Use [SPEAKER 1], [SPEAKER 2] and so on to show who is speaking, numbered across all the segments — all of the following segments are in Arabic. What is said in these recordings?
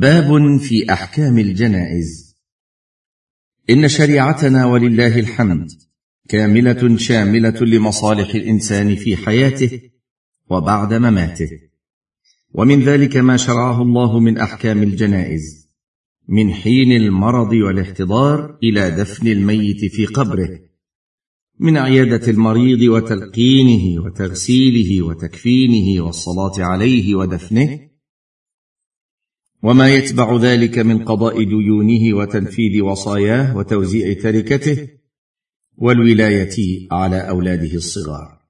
[SPEAKER 1] باب في أحكام الجنائز. إن شريعتنا ولله الحمد كاملة شاملة لمصالح الإنسان في حياته وبعد مماته. ومن ذلك ما شرعه الله من أحكام الجنائز من حين المرض والاحتضار إلى دفن الميت في قبره من عيادة المريض وتلقينه وتغسيله وتكفينه والصلاة عليه ودفنه وما يتبع ذلك من قضاء ديونه وتنفيذ وصاياه وتوزيع تركته والولاية على أولاده الصغار.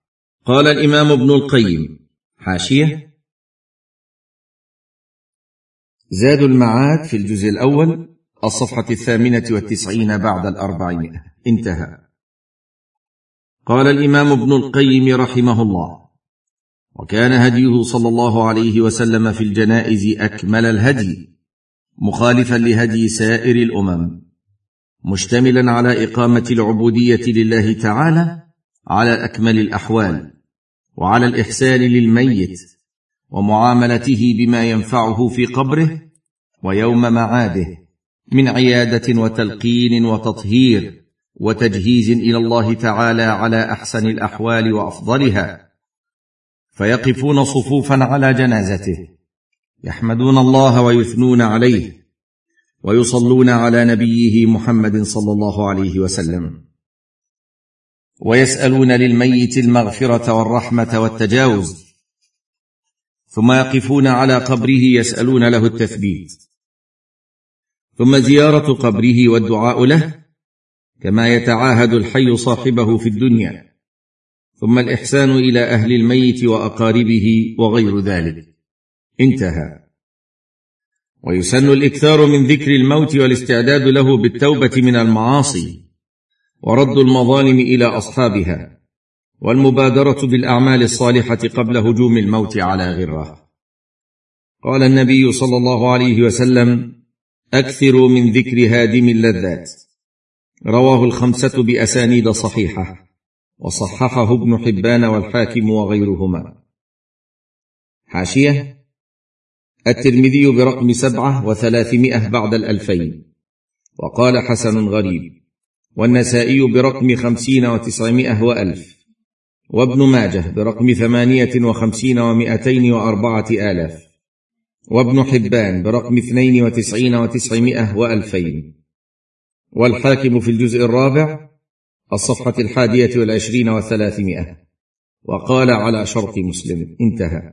[SPEAKER 1] قال الإمام ابن القيم حاشية زاد المعاد في الجزء الأول الصفحة الثامنة والتسعين بعد الأربعمائة. انتهى. قال الإمام ابن القيم رحمه الله وكان هديه صلى الله عليه وسلم في الجنائز أكمل الهدي مخالفا لهدي سائر الأمم مشتملا على إقامة العبودية لله تعالى على أكمل الأحوال وعلى الإحسان للميت ومعاملته بما ينفعه في قبره ويوم معاده من عيادة وتلقين وتطهير وتجهيز إلى الله تعالى على أحسن الأحوال وأفضلها. فيقفون صفوفا على جنازته. يحمدون الله ويثنون عليه. ويصلون على نبيه محمد صلى الله عليه وسلم. ويسألون للميت المغفرة والرحمة والتجاوز. ثم يقفون على قبره يسألون له التثبيت. ثم زيارة قبره والدعاء له. كما يتعاهد الحي صاحبه في الدنيا. ثم الإحسان إلى أهل الميت وأقاربه وغير ذلك. انتهى. ويسن الإكثار من ذكر الموت والاستعداد له بالتوبة من المعاصي ورد المظالم إلى أصحابها والمبادرة بالأعمال الصالحة قبل هجوم الموت على غرة. قال النبي صلى الله عليه وسلم أكثروا من ذكر هادم اللذات. رواه الخمسة بأسانيد صحيحة. وصححه ابن حبان والحاكم وغيرهما. حاشية. الترمذي برقم سبعة وثلاثمائة بعد الألفين. وقال حسن غريب. والنسائي برقم خمسين وتسعمائة وألف. وابن ماجه برقم ثمانية وخمسين ومائتين وأربعة آلاف. وابن حبان برقم اثنين وتسعين وتسعمائة وألفين. والحاكم في الجزء الرابع. الصفحة الحادية والعشرين وثلاثمائة وقال على شرط مسلم انتهى.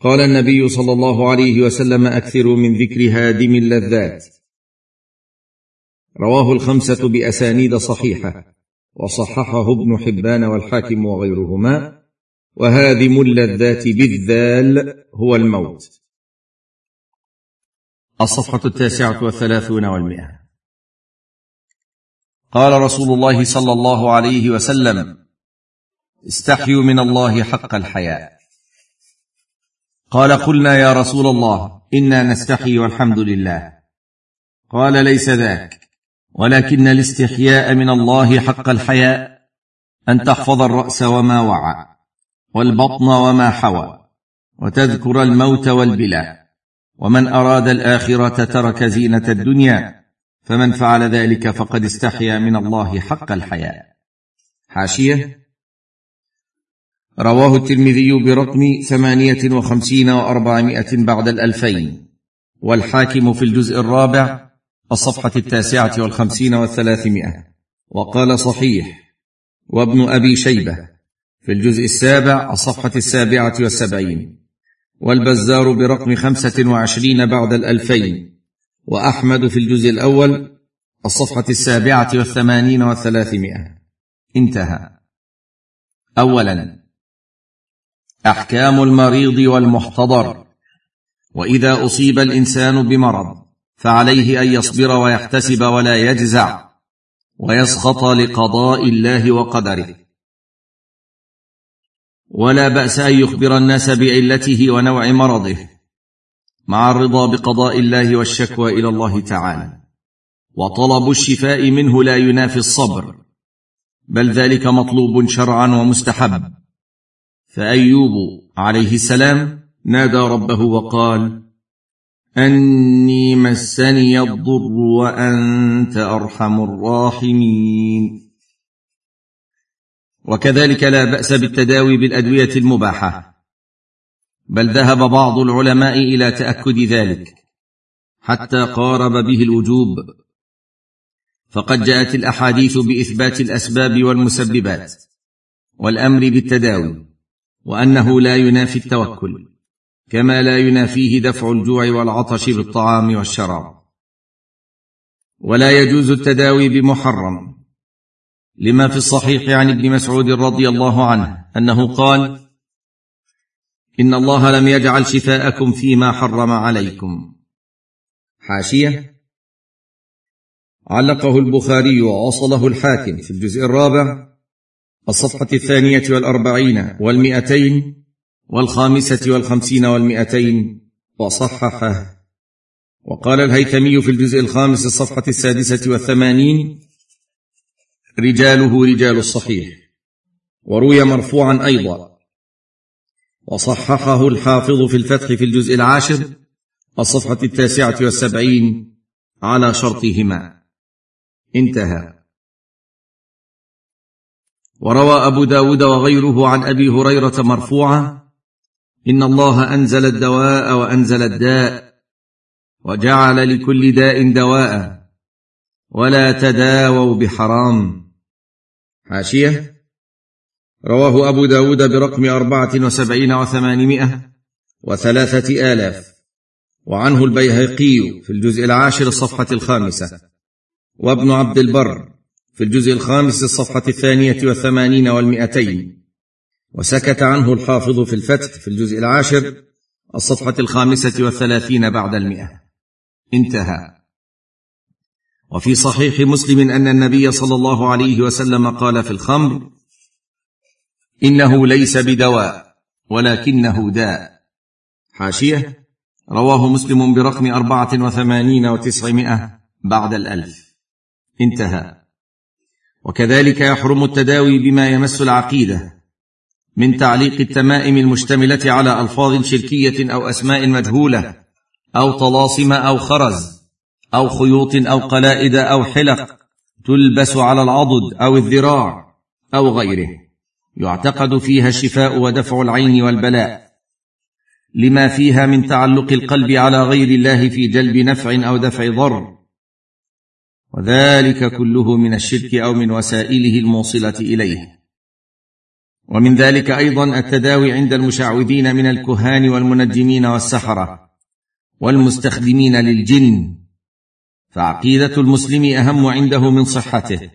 [SPEAKER 1] قال النبي صلى الله عليه وسلم اكثروا من ذكر هادم اللذات. رواه الخمسة بأسانيد صحيحة وصححه ابن حبان والحاكم وغيرهما. وهادم اللذات بالذال هو الموت. الصفحة التاسعة والثلاثون والمئه قال رسول الله صلى الله عليه وسلم استحيوا من الله حق الحياء. قال قلنا يا رسول الله إنا نستحي والحمد لله. قال ليس ذاك ولكن الاستحياء من الله حق الحياء أن تحفظ الرأس وما وعى والبطن وما حوى وتذكر الموت والبلا ومن أراد الآخرة ترك زينة الدنيا فمن فعل ذلك فقد استحيا من الله حق الحياء. حاشية. رواه الترمذي برقم ثمانية وخمسين وأربعمائة بعد الألفين. والحاكم في الجزء الرابع الصفحة التاسعة والخمسين والثلاثمائة. وقال صحيح. وابن أبي شيبة. في الجزء السابع الصفحة السابعة والسبعين. والبزار برقم خمسة وعشرين بعد الألفين. وأحمد في الجزء الأول الصفحة السابعة والثمانين والثلاثمائة. انتهى. اولا أحكام المريض والمحتضر. وإذا أصيب الإنسان بمرض فعليه أن يصبر ويحتسب ولا يجزع ويسخط لقضاء الله وقدره. ولا بأس أن يخبر الناس بعلته ونوع مرضه. مع الرضا بقضاء الله والشكوى إلى الله تعالى. وطلب الشفاء منه لا ينافي الصبر بل ذلك مطلوب شرعا ومستحب. فأيوب عليه السلام نادى ربه وقال أني مسني الضر وأنت أرحم الراحمين. وكذلك لا بأس بالتداوي بالأدوية المباحة. بل ذهب بعض العلماء إلى تأكد ذلك حتى قارب به الوجوب. فقد جاءت الأحاديث بإثبات الأسباب والمسببات والأمر بالتداوي وأنه لا ينافي التوكل كما لا ينافيه دفع الجوع والعطش بالطعام والشراب. ولا يجوز التداوي بمحرم لما في الصحيح عن ابن مسعود رضي الله عنه أنه قال إن الله لم يجعل شفاءكم فيما حرم عليكم. حاشية. علقه البخاري ووصله الحاكم في الجزء الرابع الصفحة الثانية والأربعين والمئتين والخامسة والخمسين والمئتين وصححه. وقال الهيثمي في الجزء الخامس الصفحة السادسة والثمانين رجاله رجال الصحيح. وروي مرفوعا أيضا. وصححه الحافظ في الفتح في الجزء العاشر الصفحه التاسعة والسبعين على شرطهما. انتهى. وروى أبو داود وغيره عن أبي هريرة مرفوعا إن الله أنزل الدواء وأنزل الداء وجعل لكل داء دواء ولا تداووا بحرام. حاشية. رواه أبو داود برقم أربعة وسبعين وثمانمائة وثلاثة آلاف. وعنه البيهقي في الجزء العاشر الصفحة الخامسة. وابن عبد البر في الجزء الخامس الصفحة الثانية والثمانين والمئتين. وسكت عنه الحافظ في الفتح في الجزء العاشر الصفحة الخامسة والثلاثين بعد المئة. انتهى. وفي صحيح مسلم أن النبي صلى الله عليه وسلم قال في الخمر إنه ليس بدواء ولكنه داء. حاشية. رواه مسلم برقم أربعة وثمانين وتسعمائة بعد الألف. انتهى. وكذلك يحرم التداوي بما يمس العقيدة من تعليق التمائم المشتملة على ألفاظ شركية أو أسماء مجهولة أو طلاسم أو خرز أو خيوط أو قلائد أو حلق تلبس على العضد أو الذراع أو غيره. يعتقد فيها الشفاء ودفع العين والبلاء. لما فيها من تعلق القلب على غير الله في جلب نفع أو دفع ضر. وذلك كله من الشرك أو من وسائله الموصلة إليه. ومن ذلك أيضا التداوي عند المشعوذين من الكهان والمنجمين والسحرة والمستخدمين للجن. فعقيدة المسلم أهم عنده من صحته.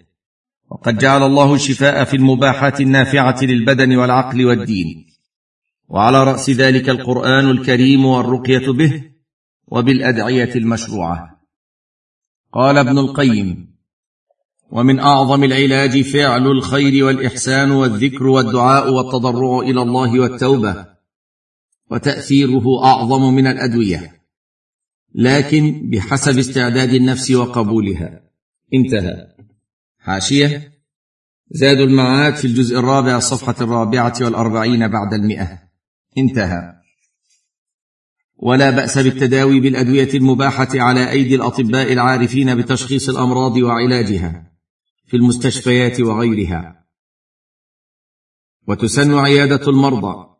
[SPEAKER 1] وقد جعل الله الشفاء في المباحات النافعة للبدن والعقل والدين. وعلى رأس ذلك القرآن الكريم والرقية به وبالأدعية المشروعة. قال ابن القيم ومن أعظم العلاج فعل الخير والإحسان والذكر والدعاء والتضرع إلى الله والتوبة وتأثيره أعظم من الأدوية. لكن بحسب استعداد النفس وقبولها. انتهى. حاشيه زاد المعاد في الجزء الرابع الصفحه الرابعة والأربعين بعد المئة. انتهى. ولا بأس بالتداوي بالأدوية المباحة على أيدي الأطباء العارفين بتشخيص الأمراض وعلاجها في المستشفيات وغيرها. وتسن عيادة المرضى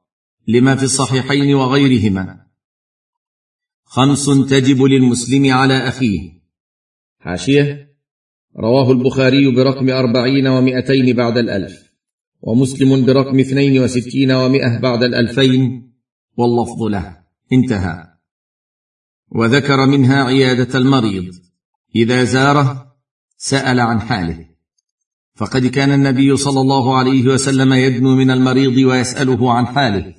[SPEAKER 1] لما في الصحيحين وغيرهما. خمس تجب للمسلم على أخيه. حاشيه رواه البخاري برقم أربعين ومائتين بعد الألف ومسلم برقم اثنين وستين ومائة بعد الألفين واللفظ له. انتهى. وذكر منها عيادة المريض. إذا زاره سأل عن حاله. فقد كان النبي صلى الله عليه وسلم يدنو من المريض ويسأله عن حاله.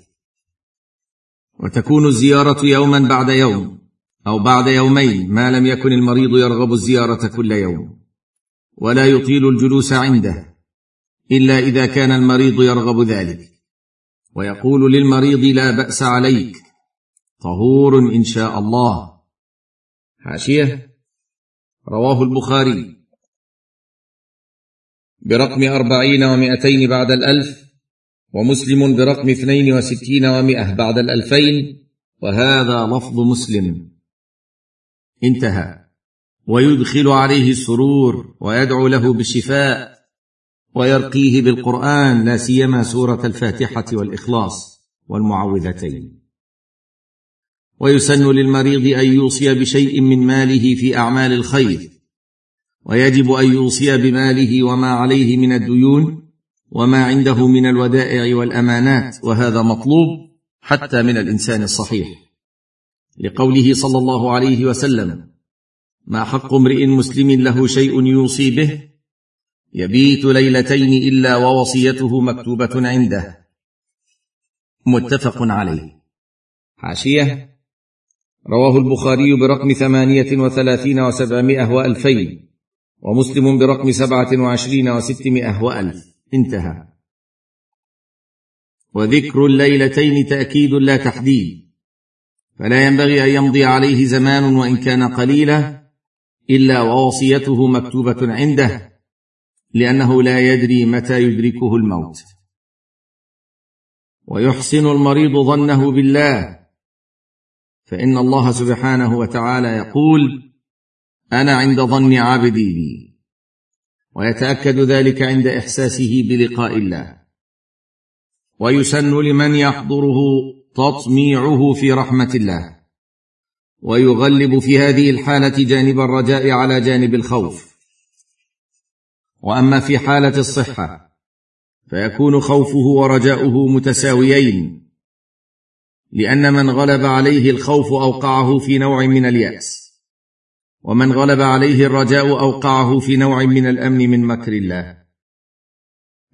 [SPEAKER 1] وتكون الزيارة يوما بعد يوم أو بعد يومين ما لم يكن المريض يرغب الزيارة كل يوم. ولا يطيل الجلوس عنده إلا إذا كان المريض يرغب ذلك. ويقول للمريض لا بأس عليك طهور إن شاء الله. حاشية رواه البخاري. برقم أربعين ومائتين بعد الألف ومسلم برقم اثنين وستين ومائة بعد الألفين وهذا لفظ مسلم. انتهى. ويدخل عليه السرور ويدعو له بالشفاء ويرقيه بالقرآن لا سيما سورة الفاتحة والإخلاص والمعوذتين. ويسن للمريض أن يوصي بشيء من ماله في أعمال الخير. ويجب أن يوصي بماله وما عليه من الديون وما عنده من الودائع والأمانات وهذا مطلوب حتى من الإنسان الصحيح. لقوله صلى الله عليه وسلم ما حق امرئ مسلم له شيء يوصي به؟ يبيت ليلتين إلا ووصيته مكتوبة عنده. متفق عليه. حاشية. رواه البخاري برقم ثمانية وثلاثين وسبعمائة وألفين ومسلم برقم سبعة وعشرين وستمائة وألف. انتهى. وذكر الليلتين تأكيد لا تحديد. فلا ينبغي أن يمضي عليه زمان وإن كان قليلا. إلا ووصيته مكتوبة عنده لأنه لا يدري متى يدركه الموت. ويحسن المريض ظنه بالله. فإن الله سبحانه وتعالى يقول أنا عند ظن عبدي بي ويتأكد ذلك عند إحساسه بلقاء الله. ويسن لمن يحضره تطميعه في رحمة الله. ويغلب في هذه الحالة جانب الرجاء على جانب الخوف. وأما في حالة الصحة فيكون خوفه ورجاؤه متساويين لأن من غلب عليه الخوف أوقعه في نوع من اليأس ومن غلب عليه الرجاء أوقعه في نوع من الأمن من مكر الله.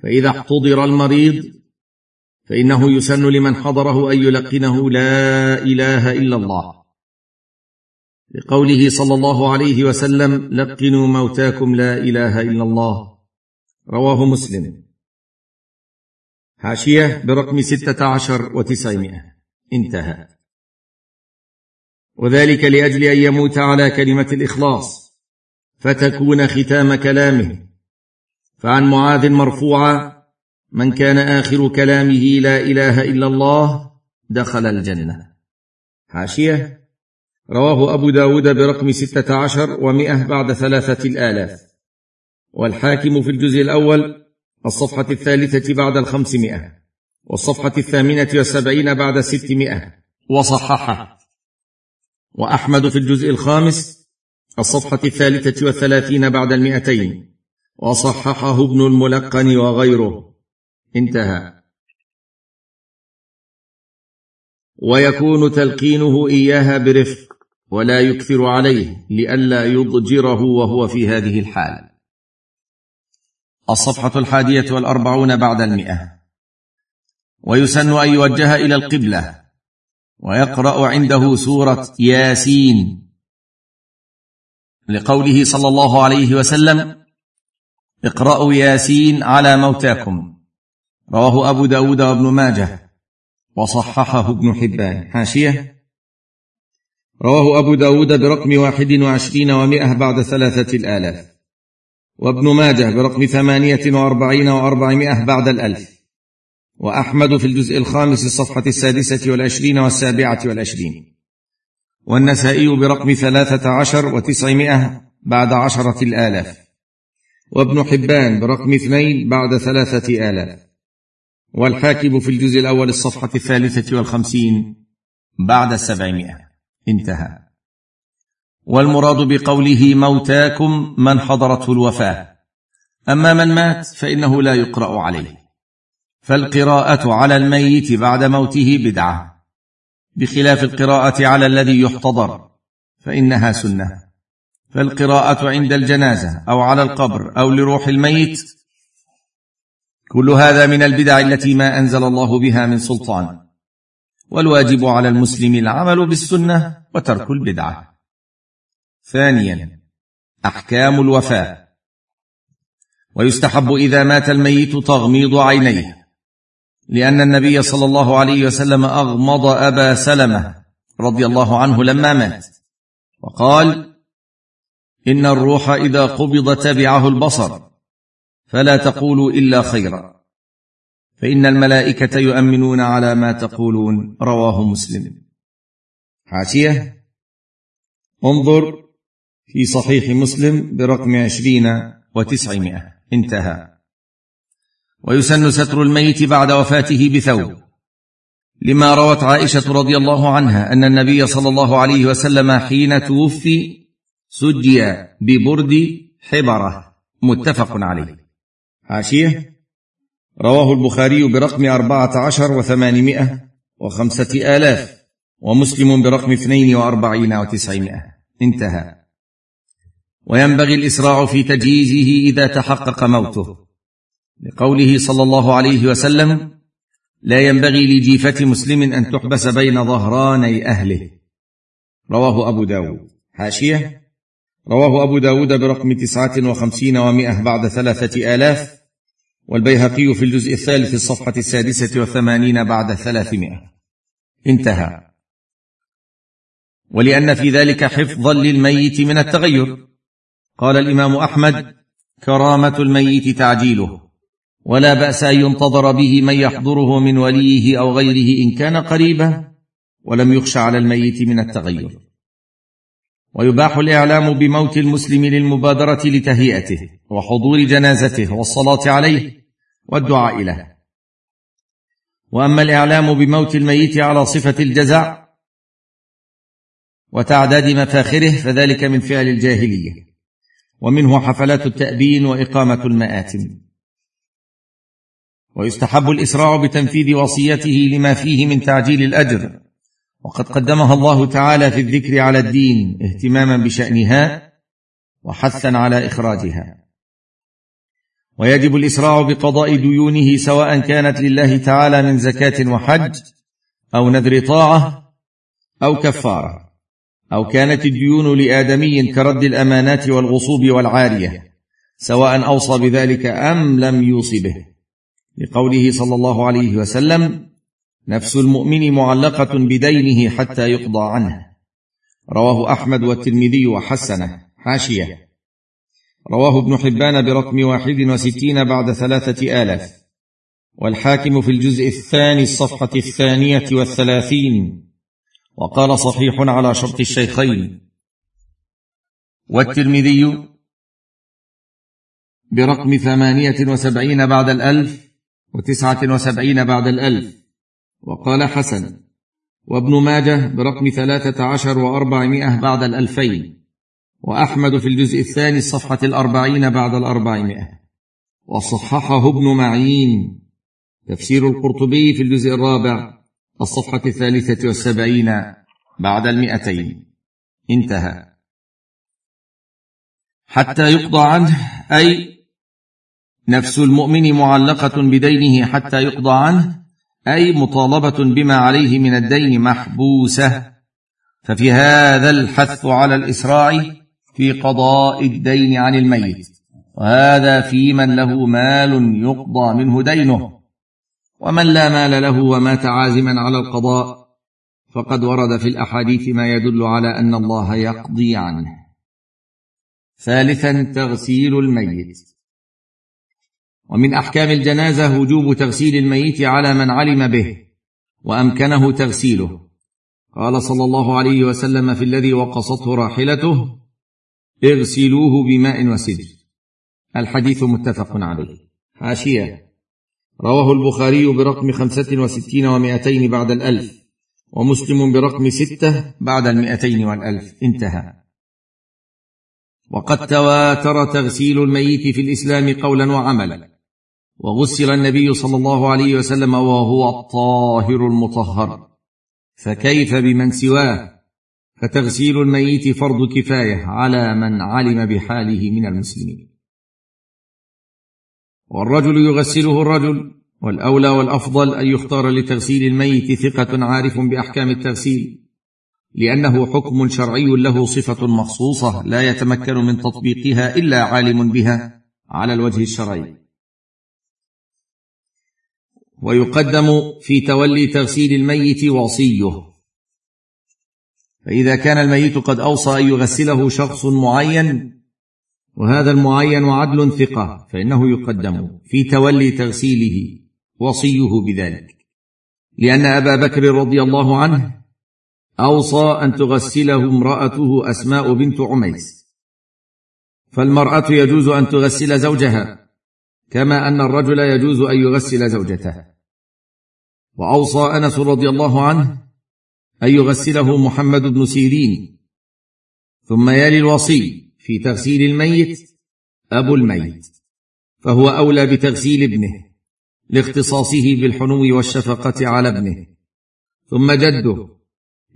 [SPEAKER 1] فإذا احتضر المريض فإنه يسن لمن حضره أن يلقنه لا إله إلا الله. لقوله صلى الله عليه وسلم لقنوا موتاكم لا إله إلا الله. رواه مسلم. حاشية برقم ستة عشر وتسعمائة. انتهى. وذلك لأجل أن يموت على كلمة الإخلاص. فتكون ختام كلامه. فعن معاذ مرفوعا من كان آخر كلامه لا إله إلا الله دخل الجنة. حاشية رواه أبو داود برقم ستة عشر ومئة بعد ثلاثة الآلاف. والحاكم في الجزء الأول الصفحة الثالثة بعد الخمسمائة والصفحة الثامنة والسبعين بعد الستمائة وصححه. وأحمد في الجزء الخامس الصفحة الثالثة والثلاثين بعد المئتين. وصححه ابن الملقن وغيره. انتهى. ويكون تلقينه إياها برفق. ولا يكثر عليه لئلا يضجره وهو في هذه الحال. الصفحة الحادية والأربعون بعد المئة. ويسن أن يوجه إلى القبلة. ويقرأ عنده سورة ياسين. لقوله صلى الله عليه وسلم اقرأوا ياسين على موتاكم. رواه أبو داود وابن ماجه. وصححه ابن حبان. حاشية رواه أبو داود برقم واحد وعشرين ومائة بعد ثلاثة الآلاف. وابن ماجه برقم ثمانية وأربعين وأربعمائة بعد الألف. وأحمد في الجزء الخامس الصفحة السادسة والعشرين والسابعة والعشرين. والنسائي برقم ثلاثة عشر وتسعمائة بعد عشرة الآلاف. وابن حبان برقم اثنين بعد ثلاثة آلاف. والحاكم في الجزء الأول الصفحة الثالثة والخمسين بعد السبعمائة انتهى. والمراد بقوله موتاكم من حضرته الوفاة. أما من مات فإنه لا يقرأ عليه. فالقراءة على الميت بعد موته بدعة. بخلاف القراءة على الذي يحتضر فإنها سنة. فالقراءة عند الجنازة أو على القبر أو لروح الميت. كل هذا من البدع التي ما أنزل الله بها من سلطان. والواجب على المسلم العمل بالسنة وترك البدعة. ثانيا أحكام الوفاه ويستحب إذا مات الميت تغميض عينيه لأن النبي صلى الله عليه وسلم أغمض أبا سلمة رضي الله عنه لما مات. وقال إن الروح إذا قبض تبعه البصر فلا تقولوا إلا خيرا. فإن الملائكة يؤمنون على ما تقولون. رواه مسلم. حاشية. انظر في صحيح مسلم برقم عشرين وتسعمائة. انتهى. ويسن ستر الميت بعد وفاته بثوب. لما روت عائشة رضي الله عنها أن النبي صلى الله عليه وسلم حين توفي سجي ببرد حبرة. متفق عليه. حاشية. رواه البخاري برقم أربعة عشر وثمانمائة وخمسة آلاف ومسلم برقم اثنين وأربعين وتسعمائة. انتهى. وينبغي الإسراع في تجهيزه إذا تحقق موته. لقوله صلى الله عليه وسلم لا ينبغي لجيفة مسلم أن تحبس بين ظهراني أهله. رواه أبو داود. حاشية. رواه أبو داود برقم تسعة وخمسين ومائة بعد ثلاثة آلاف والبيهقي في الجزء الثالث الصفحة السادسة وثمانين بعد ثلاثمائة. انتهى. ولأن في ذلك حفظا للميت من التغير. قال الإمام أحمد كرامة الميت تعجيله. ولا بأس أن ينتظر به من يحضره من وليه أو غيره إن كان قريبا. ولم يخش على الميت من التغير. ويباح الإعلام بموت المسلم للمبادرة لتهيئته وحضور جنازته والصلاة عليه والدعاء له. وأما الإعلام بموت الميت على صفة الجزع وتعداد مفاخره فذلك من فعل الجاهلية ومنه حفلات التأبين وإقامة المآتم. ويستحب الإسراع بتنفيذ وصيته لما فيه من تعجيل الأجر وقد قدمها الله تعالى في الذكر على الدين اهتماما بشأنها وحثا على إخراجها. ويجب الإسراع بقضاء ديونه سواء كانت لله تعالى من زكاة وحج أو نذر طاعة أو كفارة أو كانت الديون لآدمي كرد الأمانات والغصوب والعارية سواء أوصى بذلك أم لم يوص به لقوله صلى الله عليه وسلم نفس المؤمن معلقة بدينه حتى يقضى عنه. رواه أحمد والترمذي وحسنه. حاشية. رواه ابن حبان برقم واحد وستين بعد ثلاثة آلاف. والحاكم في الجزء الثاني الصفحة الثانية والثلاثين. وقال صحيح على شرط الشيخين. والترمذي برقم ثمانية وسبعين بعد الألف وتسعة وسبعين بعد الألف. وقال حسن وابن ماجه برقم ثلاثة عشر وأربعمائة بعد الألفين وأحمد في الجزء الثاني الصفحة الأربعين بعد الأربعمائة. وصححه ابن معين. تفسير القرطبي في الجزء الرابع الصفحة الثالثة والسبعين بعد المئتين. انتهى. حتى يقضى عنه أي نفس المؤمن معلقة بدينه حتى يقضى عنه أي مطالبة بما عليه من الدين محبوسة. ففي هذا الحث على الإسراع في قضاء الدين عن الميت. وهذا في من له مال يقضى منه دينه. ومن لا مال له ومات عازما على القضاء فقد ورد في الأحاديث ما يدل على أن الله يقضي عنه. ثالثا تغسيل الميت. ومن أحكام الجنازة وجوب تغسيل الميت على من علم به وأمكنه تغسيله. قال صلى الله عليه وسلم في الذي وقصته راحلته اغسلوه بماء وسدر. الحديث متفق عليه. حاشية. رواه البخاري برقم خمسة وستين ومائتين بعد الألف ومسلم برقم ستة بعد المائتين والألف. انتهى. وقد تواتر تغسيل الميت في الإسلام قولا وعملا. وغسل النبي صلى الله عليه وسلم وهو الطاهر المطهر. فكيف بمن سواه؟ فتغسيل الميت فرض كفاية على من علم بحاله من المسلمين. والرجل يغسله الرجل والأولى والأفضل أن يختار لتغسيل الميت ثقة عارف بأحكام التغسيل لأنه حكم شرعي له صفة مخصوصة لا يتمكن من تطبيقها إلا عالم بها على الوجه الشرعي. ويقدم في تولي تغسيل الميت وصيه. فإذا كان الميت قد أوصى أن يغسله شخص معين وهذا المعين عدل ثقة فإنه يقدم في تولي تغسيله وصيه بذلك. لأن أبا بكر رضي الله عنه أوصى أن تغسله امرأته أسماء بنت عميس. فالمرأة يجوز أن تغسل زوجها. كما أن الرجل يجوز أن يغسل زوجته. وأوصى أنس رضي الله عنه أن يغسله محمد بن سيرين. ثم يلي الوصي في تغسيل الميت أبو الميت. فهو أولى بتغسيل ابنه لاختصاصه بالحنو والشفقة على ابنه. ثم جده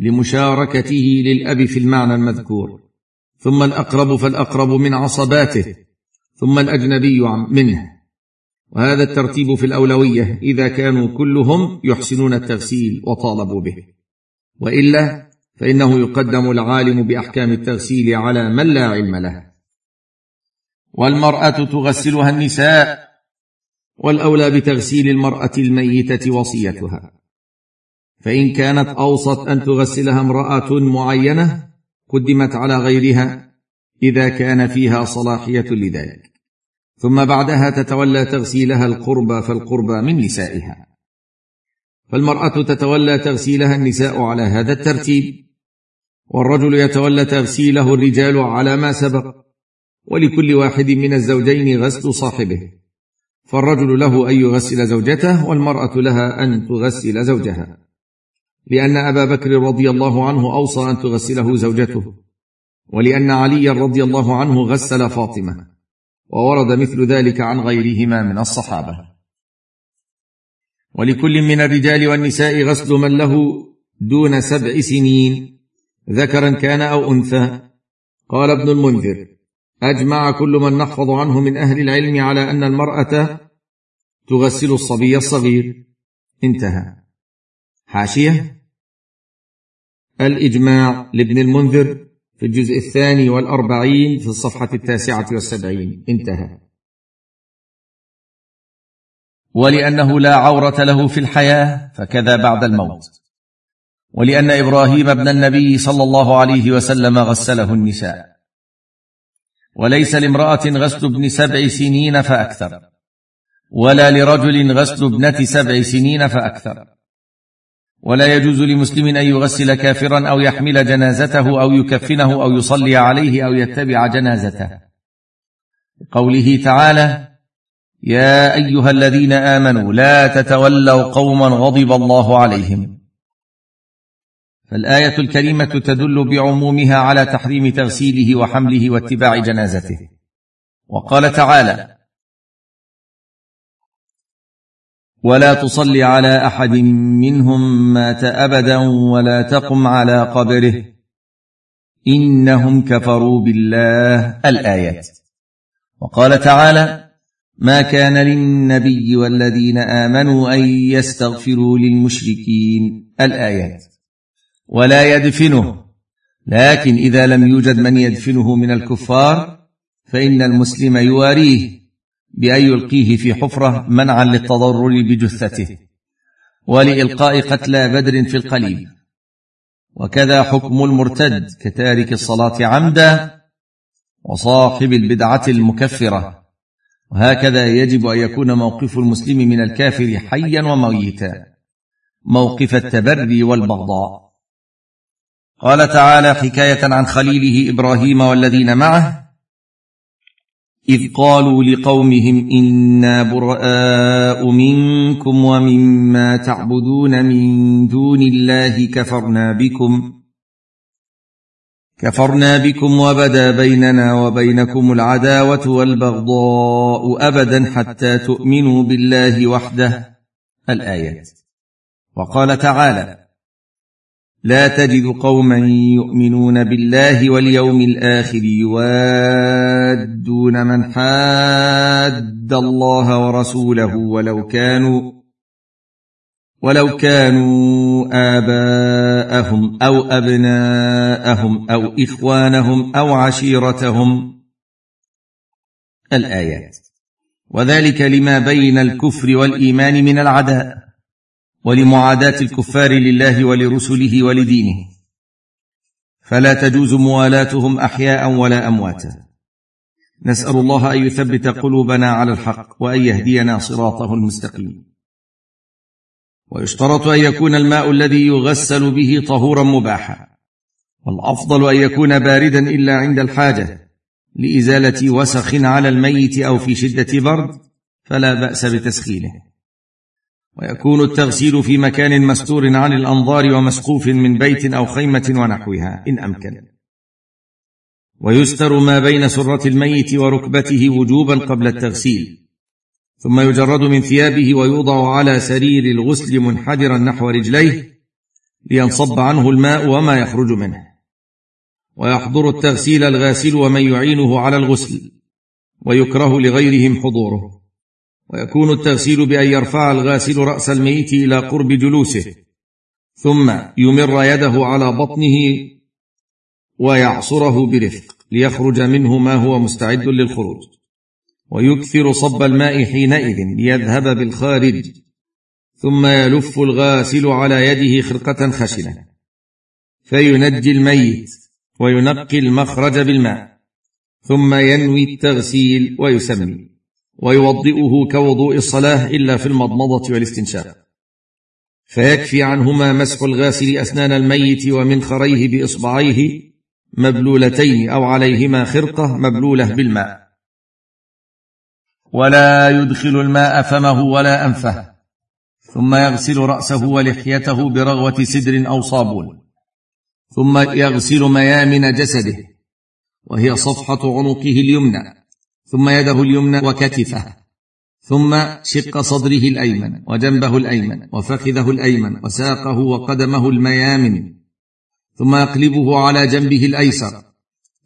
[SPEAKER 1] لمشاركته للأب في المعنى المذكور. ثم الأقرب فالأقرب من عصباته. ثم الأجنبي منه. وهذا الترتيب في الأولوية إذا كانوا كلهم يحسنون التغسيل وطالبوا به. وإلا فإنه يقدم العالم بأحكام التغسيل على من لا علم له. والمرأة تغسلها النساء والأولى بتغسيل المرأة الميتة وصيتها. فإن كانت اوصت أن تغسلها امرأة معينة قدمت على غيرها إذا كان فيها صلاحية لذلك. ثم بعدها تتولى تغسيلها القربى فالقربى من نسائها. فالمرأة تتولى تغسيلها النساء على هذا الترتيب. والرجل يتولى تغسيله الرجال على ما سبق. ولكل واحد من الزوجين غسل صاحبه. فالرجل له أن يغسل زوجته والمرأة لها أن تغسل زوجها. لأن أبا بكر رضي الله عنه أوصى أن تغسله زوجته. ولأن عليا رضي الله عنه غسل فاطمة. وورد مثل ذلك عن غيرهما من الصحابة. ولكل من الرجال والنساء غسل من له دون سبع سنين ذكرا كان أو أنثى. قال ابن المنذر أجمع كل من نحفظ عنه من أهل العلم على أن المرأة تغسل الصبي الصغير. انتهى. حاشية. الإجماع لابن المنذر. في الجزء الثاني والأربعين في الصفحة التاسعة والسبعين. انتهى. ولأنه لا عورة له في الحياة فكذا بعد الموت. ولأن إبراهيم ابن النبي صلى الله عليه وسلم غسله النساء. وليس لامرأة غسل ابن سبع سنين فأكثر. ولا لرجل غسل ابنة سبع سنين فأكثر. ولا يجوز لمسلم أن يغسل كافرا أو يحمل جنازته أو يكفنه أو يصلي عليه أو يتبع جنازته. قوله تعالى يا أيها الذين آمنوا لا تتولوا قوما غضب الله عليهم. فالآية الكريمة تدل بعمومها على تحريم تغسيله وحمله واتباع جنازته. وقال تعالى ولا تصل على أحد منهم مات أبدا ولا تقم على قبره. إنهم كفروا بالله. الآيات. وقال تعالى ما كان للنبي والذين آمنوا أن يستغفروا للمشركين. الآيات. ولا يدفنه. لكن إذا لم يوجد من يدفنه من الكفار فإن المسلم يواريه. بأن يلقيه في حفرة منعا للتضرر بجثته ولإلقاء قتلى بدر في القليل وكذا حكم المرتد كتارك الصلاة عمدا وصاحب البدعة المكفرة. وهكذا يجب أن يكون موقف المسلم من الكافر حيا وميتا. موقف التبري والبغضاء. قال تعالى حكاية عن خليله إبراهيم والذين معه إذ قالوا لقومهم إنا براء منكم ومما تعبدون من دون الله كفرنا بكم كفرنا بكم وبدا بيننا وبينكم العداوة والبغضاء أبدا حتى تؤمنوا بالله وحده. الآيات. وقال تعالى لا تجد قوما يؤمنون بالله واليوم الآخر يوادون من حاد الله ورسوله ولو كانوا ولو كانوا آباءهم أو أبناءهم أو إخوانهم أو عشيرتهم. الآيات. وذلك لما بين الكفر والإيمان من العداء ولمعاداة الكفار لله ولرسله ولدينه. فلا تجوز موالاتهم أحياء ولا أمواتا. نسأل الله أن يثبت قلوبنا على الحق وأن يهدينا صراطه المستقيم. ويشترط أن يكون الماء الذي يغسل به طهورا مباحا. والأفضل أن يكون باردا إلا عند الحاجة لإزالة وسخ على الميت أو في شدة برد فلا بأس بتسخينه. ويكون التغسيل في مكان مستور عن الأنظار ومسقوف من بيت أو خيمة ونحوها إن أمكن. ويستر ما بين سرة الميت وركبته وجوبا قبل التغسيل ثم يجرد من ثيابه ويوضع على سرير الغسل منحدرا نحو رجليه لينصب عنه الماء وما يخرج منه. ويحضر التغسيل الغاسل ومن يعينه على الغسل ويكره لغيرهم حضوره. ويكون التغسيل بأن يرفع الغاسل رأس الميت إلى قرب جلوسه ثم يمر يده على بطنه ويعصره برفق ليخرج منه ما هو مستعد للخروج. ويكثر صب الماء حينئذ ليذهب بالخارج ثم يلف الغاسل على يده خرقة خشنة. فينجي الميت وينقي المخرج بالماء ثم ينوي التغسيل ويسمي ويوضئه كوضوء الصلاة إلا في المضمضة والاستنشاق. فيكفي عنهما مسح الغاسل أسنان الميت ومنخريه بإصبعيه مبلولتين أو عليهما خرقة مبلولة بالماء. ولا يدخل الماء فمه ولا أنفه ثم يغسل رأسه ولحيته برغوة سدر أو صابون ثم يغسل ميامن جسده وهي صفحة عنقه اليمنى ثم يده اليمنى وكتفه ثم شق صدره الأيمن وجنبه الأيمن وفخذه الأيمن وساقه وقدمه الميامن. ثم يقلبه على جنبه الأيسر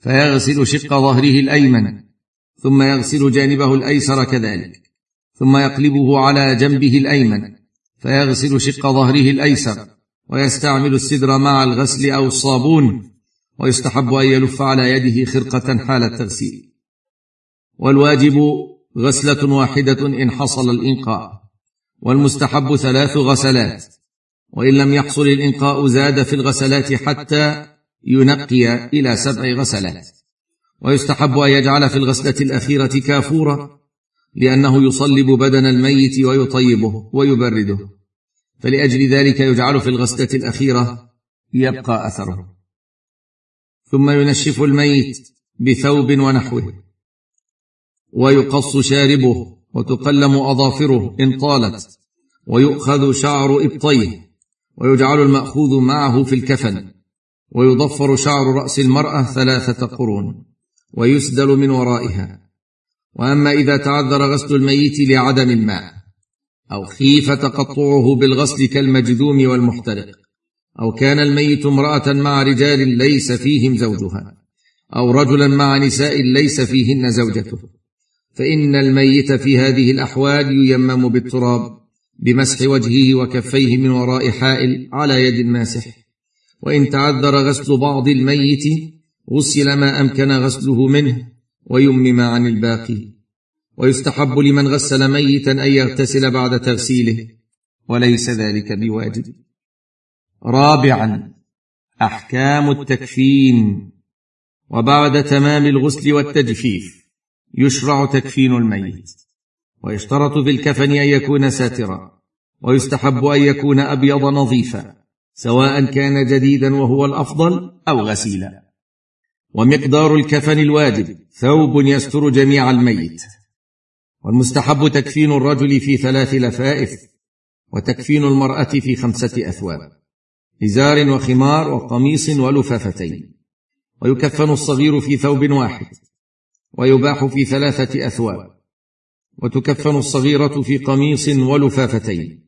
[SPEAKER 1] فيغسل شق ظهره الأيمن ثم يغسل جانبه الأيسر كذلك ثم يقلبه على جنبه الأيمن فيغسل شق ظهره الأيسر ويستعمل السدر مع الغسل أو الصابون ويستحب أن يلف على يده خرقة حال التغسيل. والواجب غسلة واحدة إن حصل الإنقاء والمستحب ثلاث غسلات. وإن لم يحصل الإنقاء زاد في الغسلات حتى ينقي إلى سبع غسلات. ويستحب أن يجعل في الغسلة الأخيرة كافورا لأنه يصلب بدن الميت ويطيبه ويبرده. فلأجل ذلك يجعل في الغسلة الأخيرة يبقى أثره. ثم ينشف الميت بثوب ونحوه. ويقص شاربه وتقلم أظافره إن طالت. ويؤخذ شعر إبطيه. ويجعل المأخوذ معه في الكفن ويضفر شعر رأس المرأة ثلاثة قرون ويسدل من ورائها. وأما إذا تعذر غسل الميت لعدم الماء أو خيف تقطعه بالغسل كالمجذوم والمحترق أو كان الميت امرأة مع رجال ليس فيهم زوجها أو رجلا مع نساء ليس فيهن زوجته فإن الميت في هذه الأحوال ييمم بالتراب. بمسح وجهه وكفيه من وراء حائل على يد الماسح وإن تعذر غسل بعض الميت غسل ما أمكن غسله منه ويمم عن الباقي. ويستحب لمن غسل ميتا أن يغتسل بعد تغسيله. وليس ذلك بواجب. رابعا أحكام التكفين. وبعد تمام الغسل والتجفيف يشرع تكفين الميت. ويشترط في الكفن أن يكون ساترا ويستحب أن يكون أبيض نظيفا سواء كان جديدا وهو الأفضل أو غسيلا. ومقدار الكفن الواجب ثوب يستر جميع الميت. والمستحب تكفين الرجل في ثلاث لفائف وتكفين المرأة في خمسة أثواب إزار وخمار وقميص ولفافتين. ويكفن الصغير في ثوب واحد ويباح في ثلاثة أثواب. وتكفن الصغيرة في قميص ولفافتين.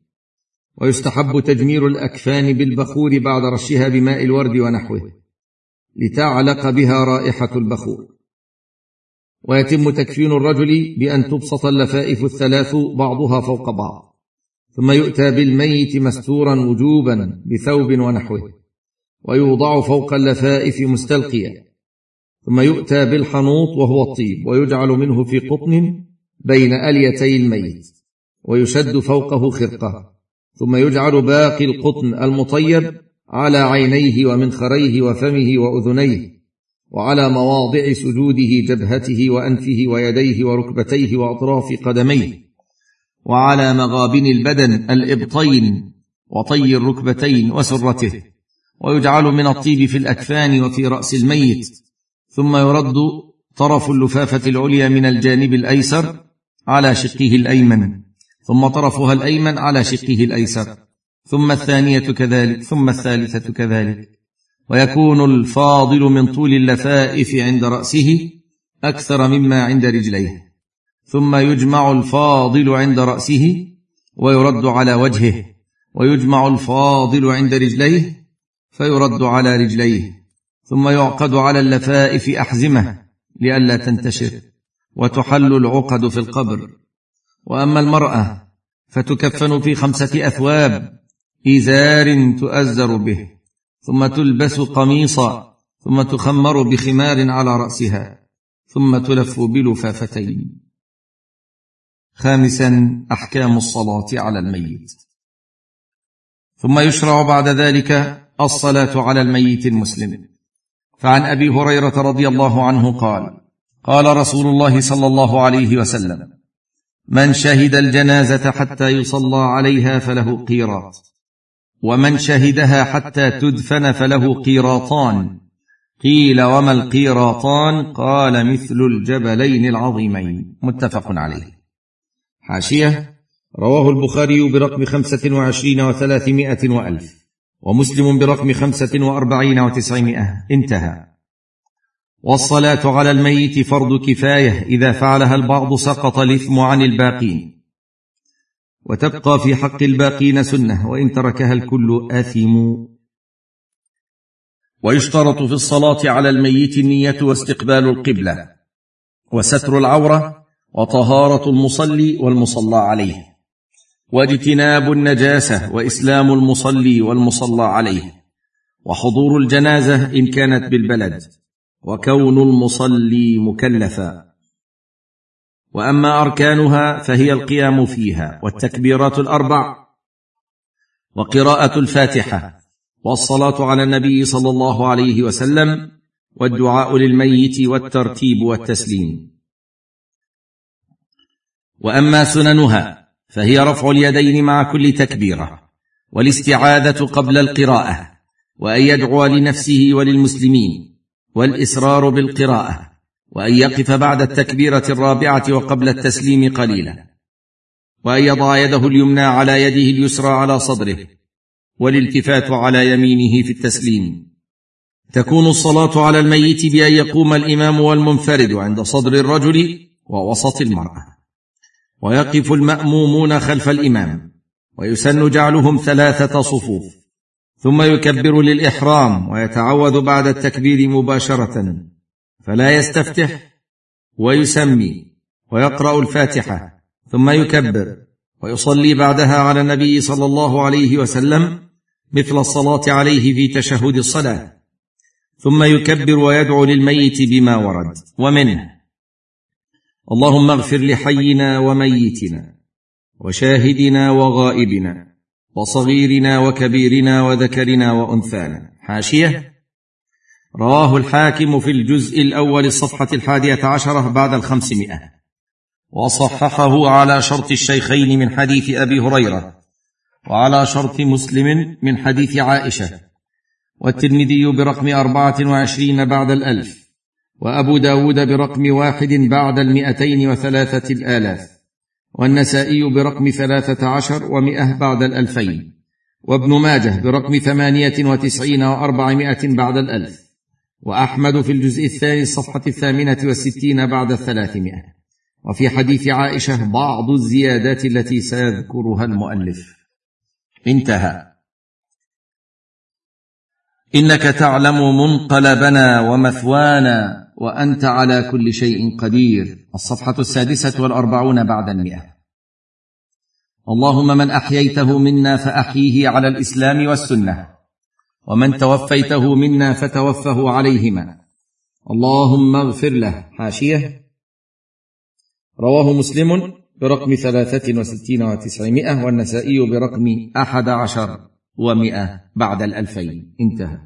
[SPEAKER 1] ويستحب تجمير الأكفان بالبخور بعد رشها بماء الورد ونحوه لتعلق بها رائحة البخور. ويتم تكفين الرجل بأن تبسط اللفائف الثلاث بعضها فوق بعض ثم يؤتى بالميت مستورا وجوبا بثوب ونحوه ويوضع فوق اللفائف مستلقيا. ثم يؤتى بالحنوط وهو الطيب ويجعل منه في قطن بين أليتي الميت ويشد فوقه خرقه ثم يجعل باقي القطن المطيب على عينيه ومنخريه وفمه وأذنيه وعلى مواضع سجوده جبهته وأنفه ويديه وركبتيه وأطراف قدميه وعلى مغابن البدن الإبطين وطي الركبتين وسرته ويجعل من الطيب في الأكفان وفي رأس الميت ثم يرد طرف اللفافة العليا من الجانب الأيسر على شقه الأيمن ثم طرفها الأيمن على شقه الأيسر ثم الثانية كذلك ثم الثالثة كذلك. ويكون الفاضل من طول اللفائف عند رأسه أكثر مما عند رجليه. ثم يجمع الفاضل عند رأسه ويرد على وجهه ويجمع الفاضل عند رجليه فيرد على رجليه. ثم يعقد على اللفائف أحزمة لئلا تنتشر. وتحل العقد في القبر. وأما المرأة فتكفن في خمسة أثواب إزار تؤزر به ثم تلبس قميصا ثم تخمر بخمار على رأسها ثم تلف بلفافتين. خامسا أحكام الصلاة على الميت. ثم يشرع بعد ذلك الصلاة على الميت المسلم. فعن أبي هريرة رضي الله عنه قال قال رسول الله صلى الله عليه وسلم من شهد الجنازة حتى يصلى عليها فله قيراط ومن شهدها حتى تدفن فله قيراطان. قيل وما القيراطان؟ قال مثل الجبلين العظيمين. متفق عليه. حاشية رواه البخاري برقم خمسة وعشرين وثلاثمائة وألف ومسلم برقم خمسة وأربعين وتسعمائة. انتهى. والصلاة على الميت فرض كفاية إذا فعلها البعض سقط الإثم عن الباقين. وتبقى في حق الباقين سنة وإن تركها الكل اثموا ويشترط في الصلاة على الميت النية واستقبال القبلة وستر العورة وطهارة المصلي والمصلى عليه واجتناب النجاسة وإسلام المصلي والمصلى عليه وحضور الجنازة إن كانت بالبلد. وكون المصلي مكلفا. وأما أركانها فهي القيام فيها والتكبيرات الأربع. وقراءة الفاتحة. والصلاة على النبي صلى الله عليه وسلم. والدعاء للميت والترتيب والتسليم. وأما سننها فهي رفع اليدين مع كل تكبيرة. والاستعاذة قبل القراءة. وأن يدعو لنفسه وللمسلمين. والاسرار بالقراءة وأن يقف بعد التكبيرة الرابعة وقبل التسليم قليلا وأن يضع يده اليمنى على يده اليسرى على صدره والالتفات على يمينه في التسليم. تكون الصلاة على الميت بأن يقوم الإمام والمنفرد عند صدر الرجل ووسط المرأة. ويقف المأمومون خلف الإمام ويسن جعلهم ثلاثة صفوف. ثم يكبر للإحرام ويتعوذ بعد التكبير مباشرة فلا يستفتح ويسمي ويقرأ الفاتحة ثم يكبر ويصلي بعدها على النبي صلى الله عليه وسلم مثل الصلاة عليه في تشهد الصلاة. ثم يكبر ويدعو للميت بما ورد ومنه. اللهم اغفر لحينا وميتنا وشاهدنا وغائبنا. وصغيرنا وكبيرنا وذكرنا وأنثانا. حاشية. رواه الحاكم في الجزء الأول الصفحة الحادية عشرة بعد الخمسمائة. وصححه على شرط الشيخين من حديث أبي هريرة وعلى شرط مسلم من حديث عائشة. والترمذي برقم أربعة وعشرين بعد الألف وأبو داود برقم واحد بعد المئتين وثلاثة الآلاف. والنسائي برقم ثلاثة عشر ومئة بعد الألفين وابن ماجه برقم ثمانية وتسعين وأربعمائة بعد الألف وأحمد في الجزء الثاني الصفحة الثامنة والستين بعد الثلاثمائة. وفي حديث عائشة بعض الزيادات التي سيذكرها المؤلف. انتهى. إنك تعلم منقلبنا ومثوانا وأنت على كل شيء قدير. الصفحة السادسة والأربعون بعد المئة. اللهم من أحييته منا فاحيه على الإسلام والسنة. ومن توفيته منا فتوفه عليهما. اللهم اغفر له. حاشية. رواه مسلم برقم ثلاثة وستين وتسعمائة والنسائي برقم أحد عشر ومائة بعد الألفين. انتهى.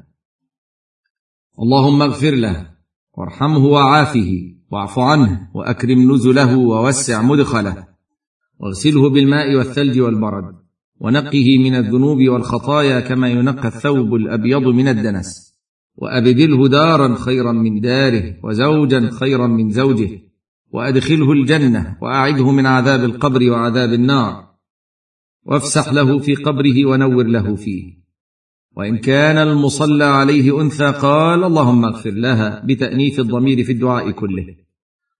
[SPEAKER 1] اللهم اغفر له. وارحمه وعافه واعف عنه وأكرم نزله ووسع مدخله واغسله بالماء والثلج والبرد ونقه من الذنوب والخطايا كما ينقى الثوب الأبيض من الدنس وأبدله دارا خيرا من داره وزوجا خيرا من زوجه وأدخله الجنة واعذه من عذاب القبر وعذاب النار وافسح له في قبره ونور له فيه وإن كان المصلى عليه أنثى قال اللهم اغفر لها بتأنيث الضمير في الدعاء كله.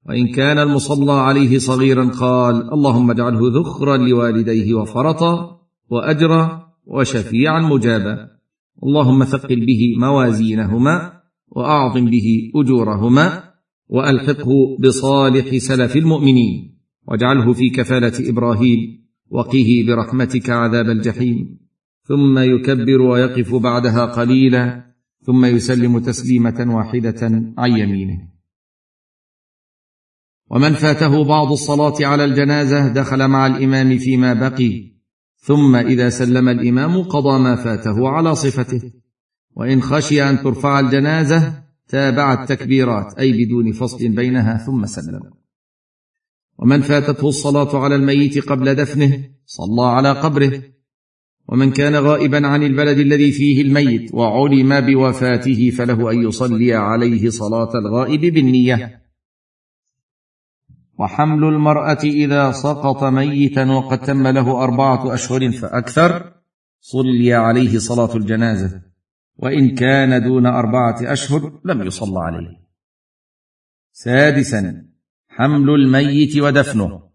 [SPEAKER 1] وإن كان المصلى عليه صغيرا قال اللهم اجعله ذخرا لوالديه وفرطا وأجرا وشفيعا مجابا. اللهم ثقل به موازينهما وأعظم به أجورهما وألحقه بصالح سلف المؤمنين. واجعله في كفالة إبراهيم وقه برحمتك عذاب الجحيم. ثم يكبر ويقف بعدها قليلا ثم يسلم تسليمة واحدة عن يمينه. ومن فاته بعض الصلاة على الجنازة دخل مع الإمام فيما بقي ثم إذا سلم الإمام قضى ما فاته على صفته. وإن خشي أن ترفع الجنازة تابع التكبيرات أي بدون فصل بينها ثم سلم. ومن فاتته الصلاة على الميت قبل دفنه صلى على قبره ومن كان غائبا عن البلد الذي فيه الميت وعلم بوفاته فله أن يصلي عليه صلاة الغائب بالنية. وحمل المرأة إذا سقط ميتا وقد تم له أربعة أشهر فأكثر صلي عليه صلاة الجنازة وإن كان دون أربعة أشهر لم يصلى عليه. سادسا حمل الميت ودفنه.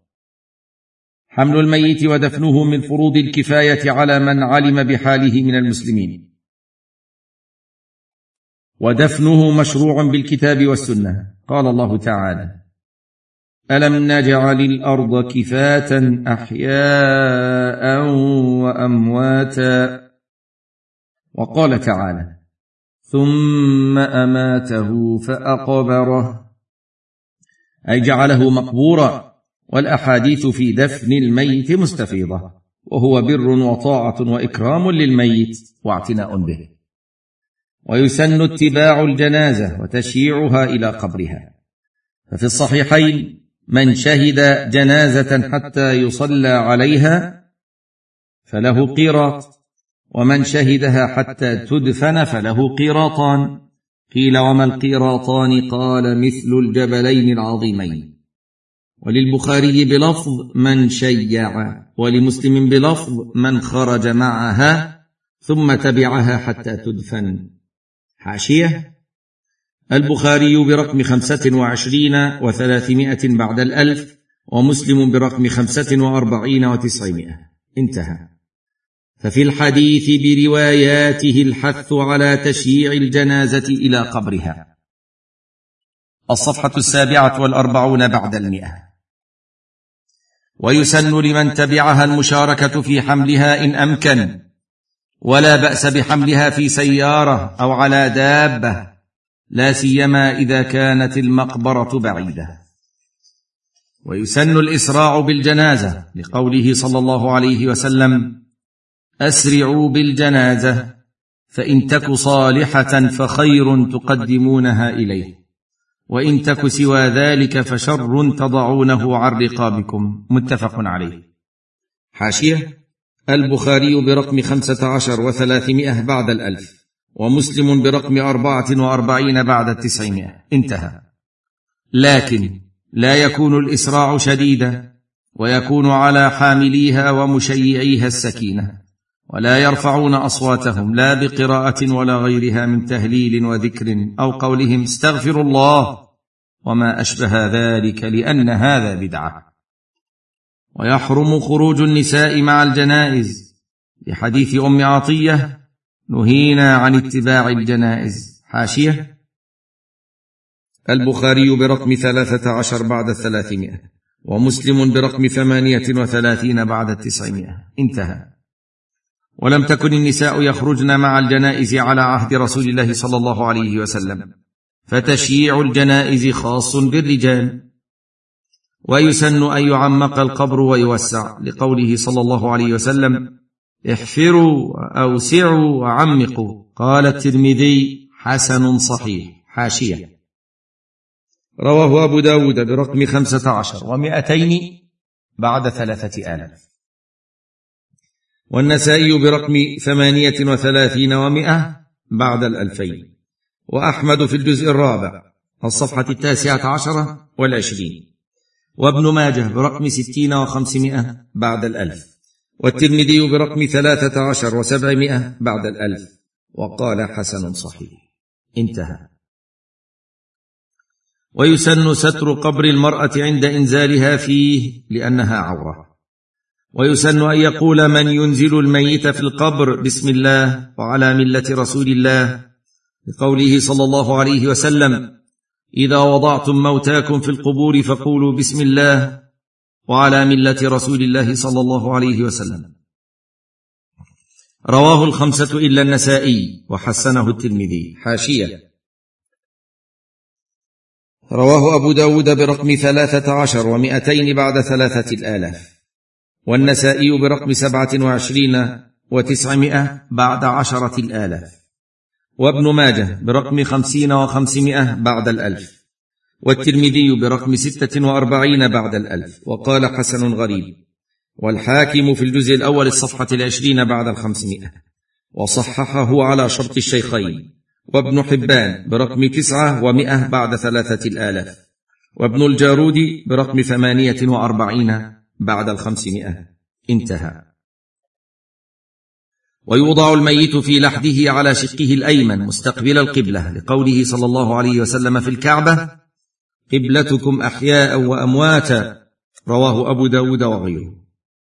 [SPEAKER 1] حمل الميت ودفنه من فروض الكفاية على من علم بحاله من المسلمين. ودفنه مشروع بالكتاب والسنة. قال الله تعالى ألم نجعل الأرض كفاة أحياء وأمواتا؟ وقال تعالى ثم أماته فأقبره. أي جعله مقبورا. والأحاديث في دفن الميت مستفيضة وهو بر وطاعة وإكرام للميت واعتناء به. ويسن اتباع الجنازة وتشييعها إلى قبرها. ففي الصحيحين من شهد جنازة حتى يصلى عليها فله قيراط ومن شهدها حتى تدفن فله قيراطان. قيل وما القيراطان؟ قال مثل الجبلين العظيمين. وللبخاري بلفظ من شيع ولمسلم بلفظ من خرج معها ثم تبعها حتى تدفن. حاشية. البخاري برقم خمسة وعشرين وثلاثمائة بعد الألف ومسلم برقم خمسة وأربعين وتسعمائة. انتهى. ففي الحديث برواياته الحث على تشييع الجنازة إلى قبرها. الصفحة السابعة والأربعون بعد المئة. ويسن لمن تبعها المشاركة في حملها إن أمكن. ولا بأس بحملها في سيارة أو على دابة. لا سيما إذا كانت المقبرة بعيدة. ويسن الإسراع بالجنازة لقوله صلى الله عليه وسلم أسرعوا بالجنازة فإن تك صالحة فخير تقدمونها إليه. وإن تك سوى ذلك فشر تضعونه عن رقابكم. متفق عليه. حاشية. البخاري برقم خمسة عشر وثلاثمائة بعد الألف ومسلم برقم أربعة وأربعين بعد التسعمائة. انتهى. لكن لا يكون الإسراع شديدا ويكون على حامليها ومشيعيها السكينة. ولا يرفعون أصواتهم لا بقراءة ولا غيرها من تهليل وذكر أو قولهم استغفر الله وما أشبه ذلك لأن هذا بدعة. ويحرم خروج النساء مع الجنائز. لحديث أم عطية نهينا عن اتباع الجنائز. حاشية. البخاري برقم ثلاثة عشر بعد الثلاثمائه ومسلم برقم ثمانية وثلاثين بعد التسعمائه انتهى. ولم تكن النساء يخرجن مع الجنائز على عهد رسول الله صلى الله عليه وسلم. فتشييع الجنائز خاص بالرجال. ويسن أن يعمق القبر ويوسع لقوله صلى الله عليه وسلم احفروا اوسعوا وعمقوا. قال الترمذي حسن صحيح. حاشية. رواه أبو داود برقم خمسة عشر ومائتين بعد ثلاثة آلاف. والنسائي برقم ثمانية وثلاثين ومائة بعد الألفين. وأحمد في الجزء الرابع الصفحة التاسعة عشرة والعشرين. وابن ماجه برقم ستين وخمسمائة بعد الألف. والترمذي برقم ثلاثة عشر وسبعمائة بعد الألف. وقال حسن صحيح. انتهى. ويسن ستر قبر المرأة عند انزالها فيه لأنها عورة. ويسن أن يقول من ينزل الميت في القبر بسم الله وعلى ملة رسول الله لقوله صلى الله عليه وسلم إذا وضعتم موتاكم في القبور فقولوا بسم الله وعلى ملة رسول الله صلى الله عليه وسلم. رواه الخمسة إلا النسائي وحسنه الترمذي. حاشية. رواه أبو داود برقم ثلاثة عشر ومئتين بعد ثلاثة الآلاف. والنسائي برقم سبعة وعشرين وتسعمائة بعد عشرة الآلاف. وابن ماجه برقم خمسين وخمسمائة بعد الألف. والترمذي برقم ستة وأربعين بعد الألف. وقال حسن غريب. والحاكم في الجزء الأول الصفحة العشرين بعد الخمسمائة. وصححه على شرط الشيخين. وابن حبان برقم تسعة ومئة بعد ثلاثة الآلاف. وابن الجارودي برقم ثمانية وأربعين بعد الخمسمائة. انتهى. ويوضع الميت في لحده على شقه الأيمن مستقبل القبلة لقوله صلى الله عليه وسلم في الكعبة قبلتكم أحياء وأمواتا رواه أبو داود وغيره.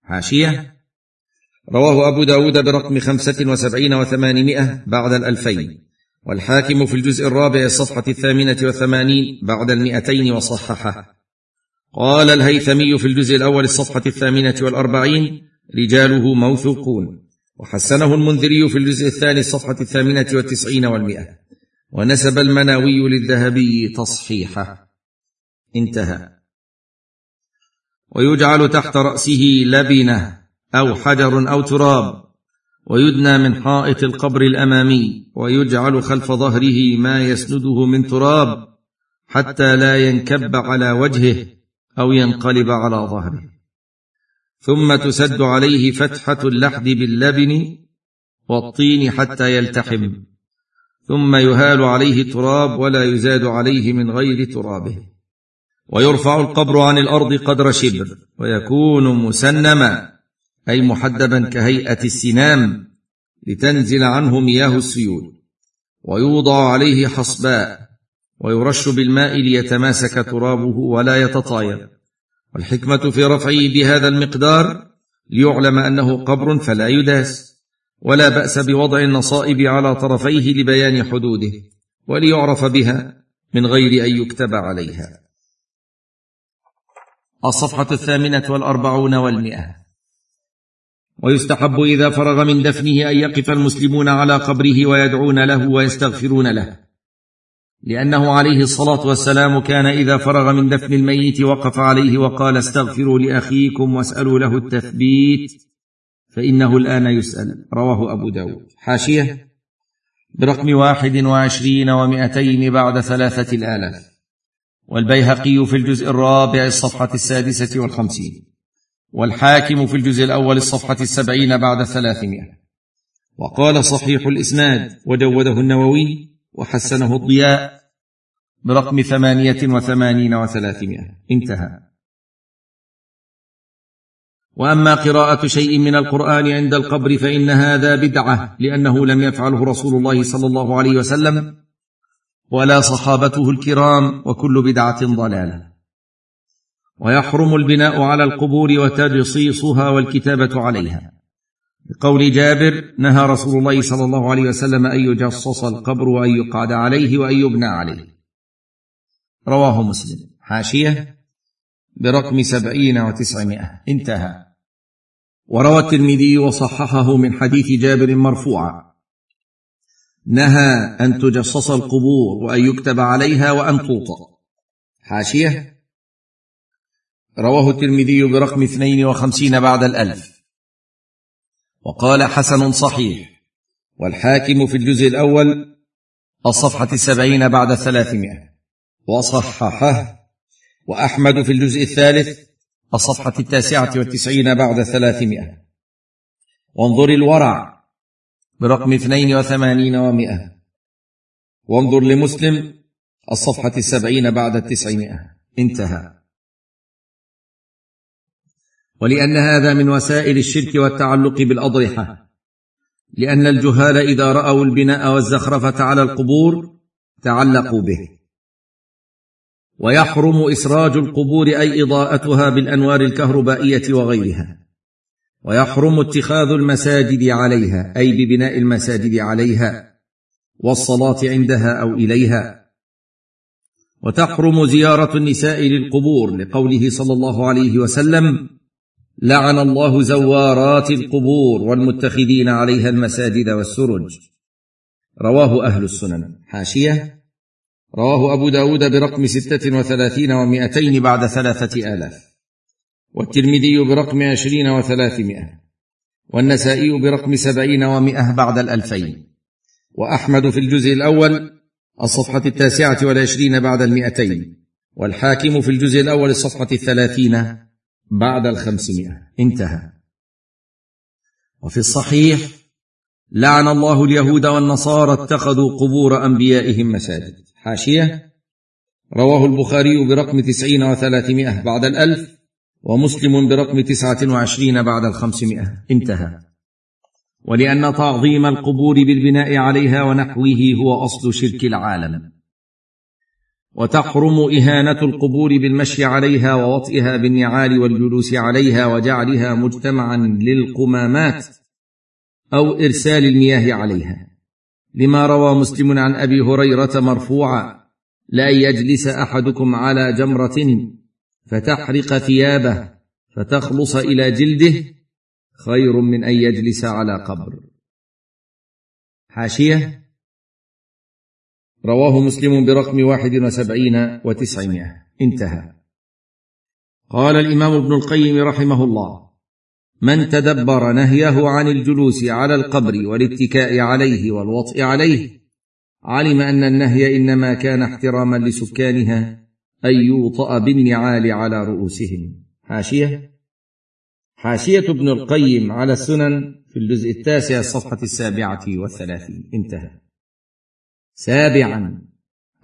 [SPEAKER 1] حاشية. رواه أبو داود برقم خمسة وسبعين وثمانمائة بعد الألفين. والحاكم في الجزء الرابع الصفحة الثامنة والثمانين بعد المئتين وصححه. قال الهيثمي في الجزء الأول الصفحة الثامنة والأربعين رجاله موثوقون. وحسنه المنذري في الجزء الثاني الصفحة الثامنة والتسعين والمئة. ونسب المناوي للذهبي تصحيحه. انتهى. ويجعل تحت رأسه لبنة أو حجر أو تراب. ويدنى من حائط القبر الأمامي. ويجعل خلف ظهره ما يسنده من تراب. حتى لا ينكب على وجهه. أو ينقلب على ظهره. ثم تسد عليه فتحة اللحد باللبن والطين حتى يلتحم. ثم يهال عليه تراب ولا يزاد عليه من غير ترابه. ويرفع القبر عن الأرض قدر شبر ويكون مسنما أي محدبا كهيئة السنام لتنزل عنه مياه السيول. ويوضع عليه حصباء. ويرش بالماء ليتماسك ترابه ولا يتطاير. والحكمة في رفعه بهذا المقدار ليعلم أنه قبر فلا يداس ولا بأس بوضع النصائب على طرفيه لبيان حدوده وليعرف بها من غير أن يكتب عليها. الصفحة الثامنة والأربعون والمئة. ويستحب إذا فرغ من دفنه أن يقف المسلمون على قبره ويدعون له ويستغفرون له. لأنه عليه الصلاة والسلام كان إذا فرغ من دفن الميت وقف عليه وقال استغفروا لأخيكم واسألوا له التثبيت فإنه الآن يسأل. رواه أبو داود. حاشية؟ برقم واحد وعشرين ومائتين بعد ثلاثة الآلاف. والبيهقي في الجزء الرابع الصفحة السادسة والخمسين. والحاكم في الجزء الأول الصفحة السبعين بعد ثلاثمائة. وقال صحيح الإسناد وجوده النووي وحسنه الضياء برقم ثمانية وثمانين وثلاثمائة. انتهى. وأما قراءة شيء من القرآن عند القبر فإن هذا بدعة لأنه لم يفعله رسول الله صلى الله عليه وسلم ولا صحابته الكرام وكل بدعة ضلالة. ويحرم البناء على القبور وتجصيصها والكتابة عليها. بقول جابر نهى رسول الله صلى الله عليه وسلم أن يجصص القبر وأن يقعد عليه وأن يبنى عليه. رواه مسلم. حاشية برقم سبعين وتسعمائة. انتهى. وروى الترمذي وصححه من حديث جابر مرفوعا. نهى أن تجصص القبور وأن يكتب عليها وأن توطأ. حاشية. رواه الترمذي برقم اثنين وخمسين بعد الألف. وقال حسن صحيح. والحاكم في الجزء الأول الصفحة السبعين بعد ثلاثمائة وصححه. وأحمد في الجزء الثالث الصفحة التاسعة والتسعين بعد ثلاثمائة وانظر الورع برقم اثنين وثمانين ومائة. وانظر لمسلم الصفحة السبعين بعد التسعمائة. انتهى. ولأن هذا من وسائل الشرك والتعلق بالأضرحة. لأن الجهال إذا رأوا البناء والزخرفة على القبور تعلقوا به. ويحرم إسراج القبور أي إضاءتها بالأنوار الكهربائية وغيرها. ويحرم اتخاذ المساجد عليها أي ببناء المساجد عليها والصلاة عندها أو إليها. وتحرم زيارة النساء للقبور لقوله صلى الله عليه وسلم لعن الله زوارات القبور والمتخذين عليها المساجد والسرج. رواه أهل السنن. حاشية. رواه أبو داود برقم ستة وثلاثين ومائتين بعد ثلاثة آلاف. والترمذي برقم عشرين وثلاثمائة. والنسائي برقم سبعين ومائة بعد الألفين. وأحمد في الجزء الأول الصفحة التاسعة والعشرين بعد المئتين. والحاكم في الجزء الأول الصفحة الثلاثين بعد الخمسمائة. انتهى. وفي الصحيح لعن الله اليهود والنصارى اتخذوا قبور أنبيائهم مساجد. حاشية. رواه البخاري برقم تسعين وثلاثمائة بعد الألف ومسلم برقم تسعة وعشرين بعد الخمسمائة. انتهى. ولأن تعظيم القبور بالبناء عليها ونحوه هو أصل شرك العالم. وتحرم إهانة القبور بالمشي عليها ووطئها بالنعال والجلوس عليها وجعلها مجتمعا للقمامات أو إرسال المياه عليها. لما روى مسلم عن أبي هريرة مرفوعا لا يجلس أحدكم على جمرة فتحرق ثيابه فتخلص إلى جلده خير من أن يجلس على قبر. حاشية رواه مسلم برقم واحد وسبعين وتسعمائة. انتهى. قال الإمام ابن القيم رحمه الله من تدبر نهيه عن الجلوس على القبر والاتكاء عليه والوطء عليه علم أن النهي إنما كان احتراما لسكانها أن يوطأ بالنعال على رؤوسهم. حاشية. حاشية ابن القيم على السنن في الجزء التاسع الصفحة السابعة والثلاثين. انتهى. سابعا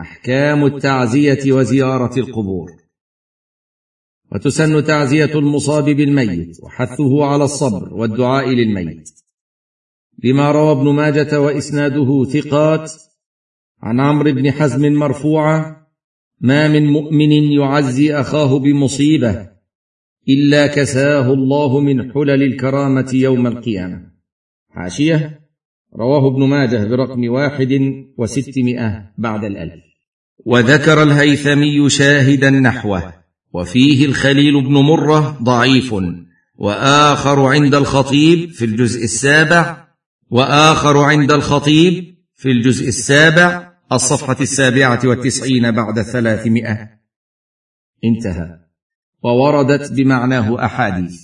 [SPEAKER 1] أحكام التعزية وزيارة القبور. وتسن تعزية المصاب بالميت وحثه على الصبر والدعاء للميت. لما روى ابن ماجة وإسناده ثقات عن عمرو بن حزم مرفوعة ما من مؤمن يعزي أخاه بمصيبة إلا كساه الله من حلل الكرامة يوم القيامة. حاشيه رواه ابن ماجه برقم واحد وستمائة بعد الألف. وذكر الهيثمي شاهدا نحوه وفيه الخليل بن مرة ضعيف وآخر عند الخطيب في الجزء السابع وآخر عند الخطيب في الجزء السابع الصفحة السابعة والتسعين بعد ثلاثمائة. انتهى. ووردت بمعناه أحاديث.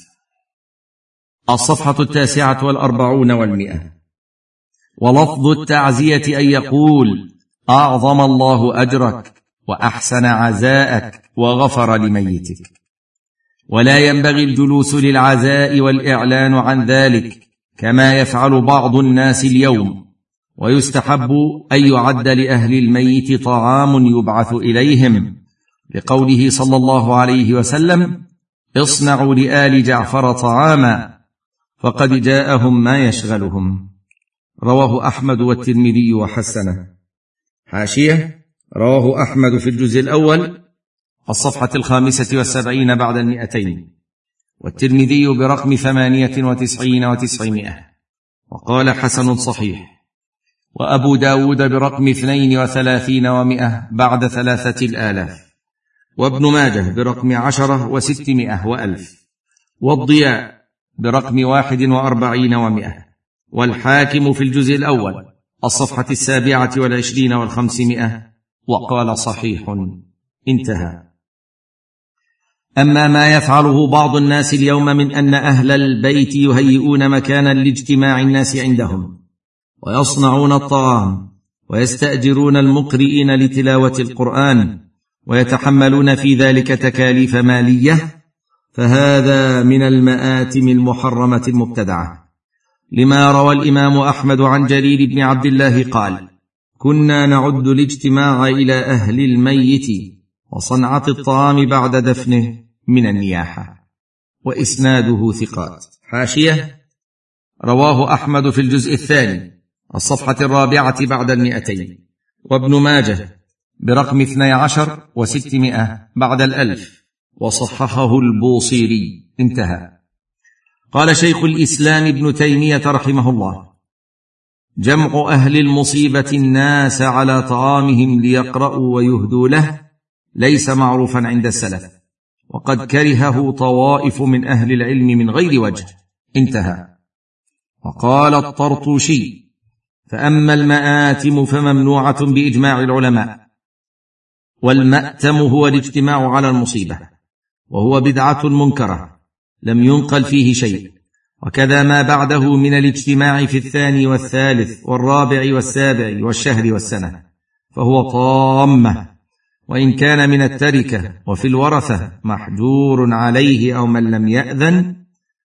[SPEAKER 1] الصفحة التاسعة والأربعون والمئة. ولفظ التعزية أن يقول أعظم الله أجرك وأحسن عزاءك وغفر لميتك. ولا ينبغي الجلوس للعزاء والإعلان عن ذلك كما يفعل بعض الناس اليوم ويستحب أن يعد لأهل الميت طعام يبعث إليهم. لقوله صلى الله عليه وسلم اصنعوا لآل جعفر طعاما فقد جاءهم ما يشغلهم. رواه أحمد والترمذي وحسنه. حاشية. رواه أحمد في الجزء الأول. الصفحة الخامسة والسبعين بعد المئتين. والترمذي برقم ثمانية وتسعين وتسعمائة. وقال حسن صحيح. وأبو داود برقم اثنين وثلاثين ومائة بعد ثلاثة الآلاف. وابن ماجه برقم عشرة وستمائة وألف. والضياء برقم واحد وأربعين ومائة. والحاكم في الجزء الأول الصفحة السابعة والعشرين والخمسمائة وقال صحيح. انتهى. أما ما يفعله بعض الناس اليوم من أن أهل البيت يهيئون مكانا لاجتماع الناس عندهم ويصنعون الطعام ويستأجرون المقرئين لتلاوة القرآن ويتحملون في ذلك تكاليف مالية فهذا من المآتم المحرمة المبتدعة. لما روى الإمام أحمد عن جرير بن عبد الله قال كنا نعد الاجتماع إلى أهل الميت وصنعة الطعام بعد دفنه من النياحة. وإسناده ثقات. حاشية. رواه أحمد في الجزء الثاني الصفحة الرابعة بعد المئتين. وابن ماجه برقم اثني عشر وستمائة بعد الألف. وصححه البوصيري. انتهى. قال شيخ الإسلام ابن تيمية رحمه الله جمع أهل المصيبة الناس على طعامهم ليقرأوا ويهدوا له ليس معروفا عند السلف وقد كرهه طوائف من أهل العلم من غير وجه انتهى. وقال الطرطوشي فأما المآتم فممنوعة بإجماع العلماء والمأتم هو الاجتماع على المصيبة وهو بدعة منكرة. لم ينقل فيه شيء. وكذا ما بعده من الاجتماع في الثاني والثالث والرابع والسابع والشهر والسنة فهو طامه وإن كان من التركة وفي الورثة محجور عليه أو من لم يأذن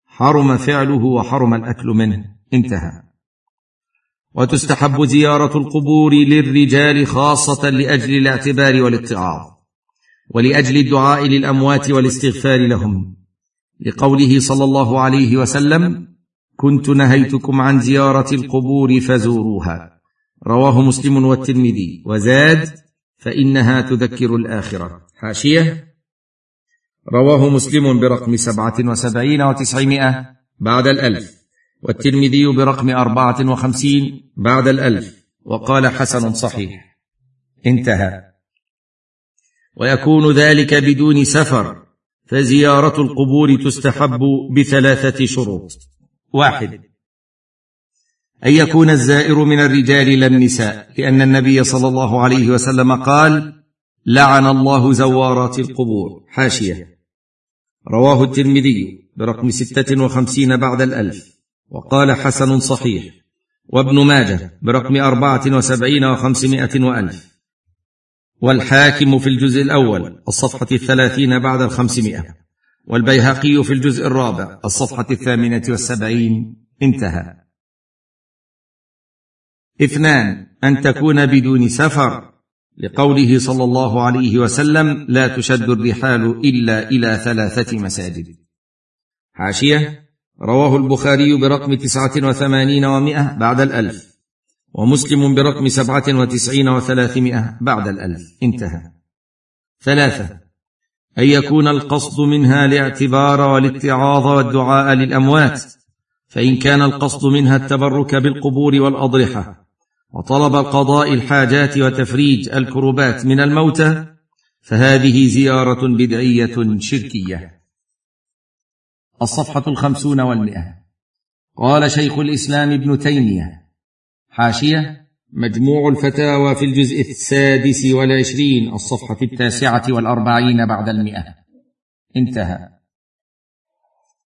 [SPEAKER 1] حرم فعله وحرم الأكل منه. انتهى. وتستحب زيارة القبور للرجال خاصة لأجل الاعتبار والاتعاظ ولأجل الدعاء للأموات والاستغفار لهم. لقوله صلى الله عليه وسلم كنت نهيتكم عن زيارة القبور فزوروها. رواه مسلم والترمذي. وزاد فإنها تذكر الآخرة. حاشية. رواه مسلم برقم سبعة وسبعين وتسعمائة بعد الألف. والترمذي برقم أربعة وخمسين بعد الألف. وقال حسن صحيح. انتهى. ويكون ذلك بدون سفر. فزيارة القبور تستحب بثلاثة شروط. واحد. أن يكون الزائر من الرجال لا النساء لأن النبي صلى الله عليه وسلم قال لعن الله زوارات القبور. حاشية. رواه الترمذي برقم ستة وخمسين بعد الألف. وقال حسن صحيح. وابن ماجه برقم أربعة وسبعين وخمسمائة وألف. والحاكم في الجزء الأول الصفحة الثلاثين بعد الخمسمائة والبيهقي في الجزء الرابع الصفحة الثامنة والسبعين انتهى. اثنان أن تكون بدون سفر لقوله صلى الله عليه وسلم لا تشد الرحال إلا إلى ثلاثة مساجد حاشية رواه البخاري برقم تسعة وثمانين ومائة بعد الألف. ومسلم برقم سبعة وتسعين وثلاثمائة بعد الألف. انتهى. ثلاثة. أن يكون القصد منها الاعتبار والاتعاظ والدعاء للأموات فإن كان القصد منها التبرك بالقبور والأضرحة وطلب قضاء الحاجات وتفريج الكربات من الموتى فهذه زيارة بدعية شركية. الصفحة الخمسون والمئة قال شيخ الإسلام ابن تيمية حاشية. مجموع الفتاوى في الجزء السادس والعشرين الصفحة التاسعة والأربعين بعد المئة. انتهى.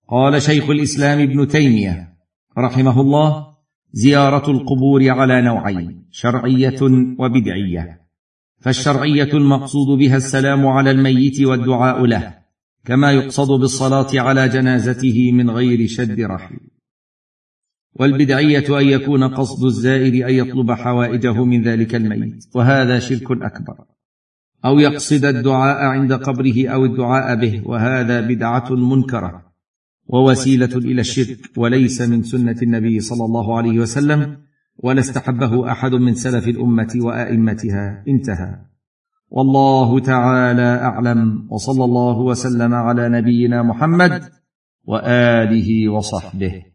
[SPEAKER 1] قال شيخ الإسلام ابن تيمية رحمه الله زيارة القبور على نوعين شرعية وبدعية. فالشرعية المقصود بها السلام على الميت والدعاء له كما يقصد بالصلاة على جنازته من غير شد رحل والبدعية أن يكون قصد الزائر أن يطلب حوائجه من ذلك الميت وهذا شرك أكبر. أو يقصد الدعاء عند قبره أو الدعاء به وهذا بدعة منكرة ووسيلة إلى الشرك وليس من سنة النبي صلى الله عليه وسلم ولا استحبه أحد من سلف الأمة وأئمتها. انتهى. والله تعالى أعلم وصلى الله وسلم على نبينا محمد وآله وصحبه.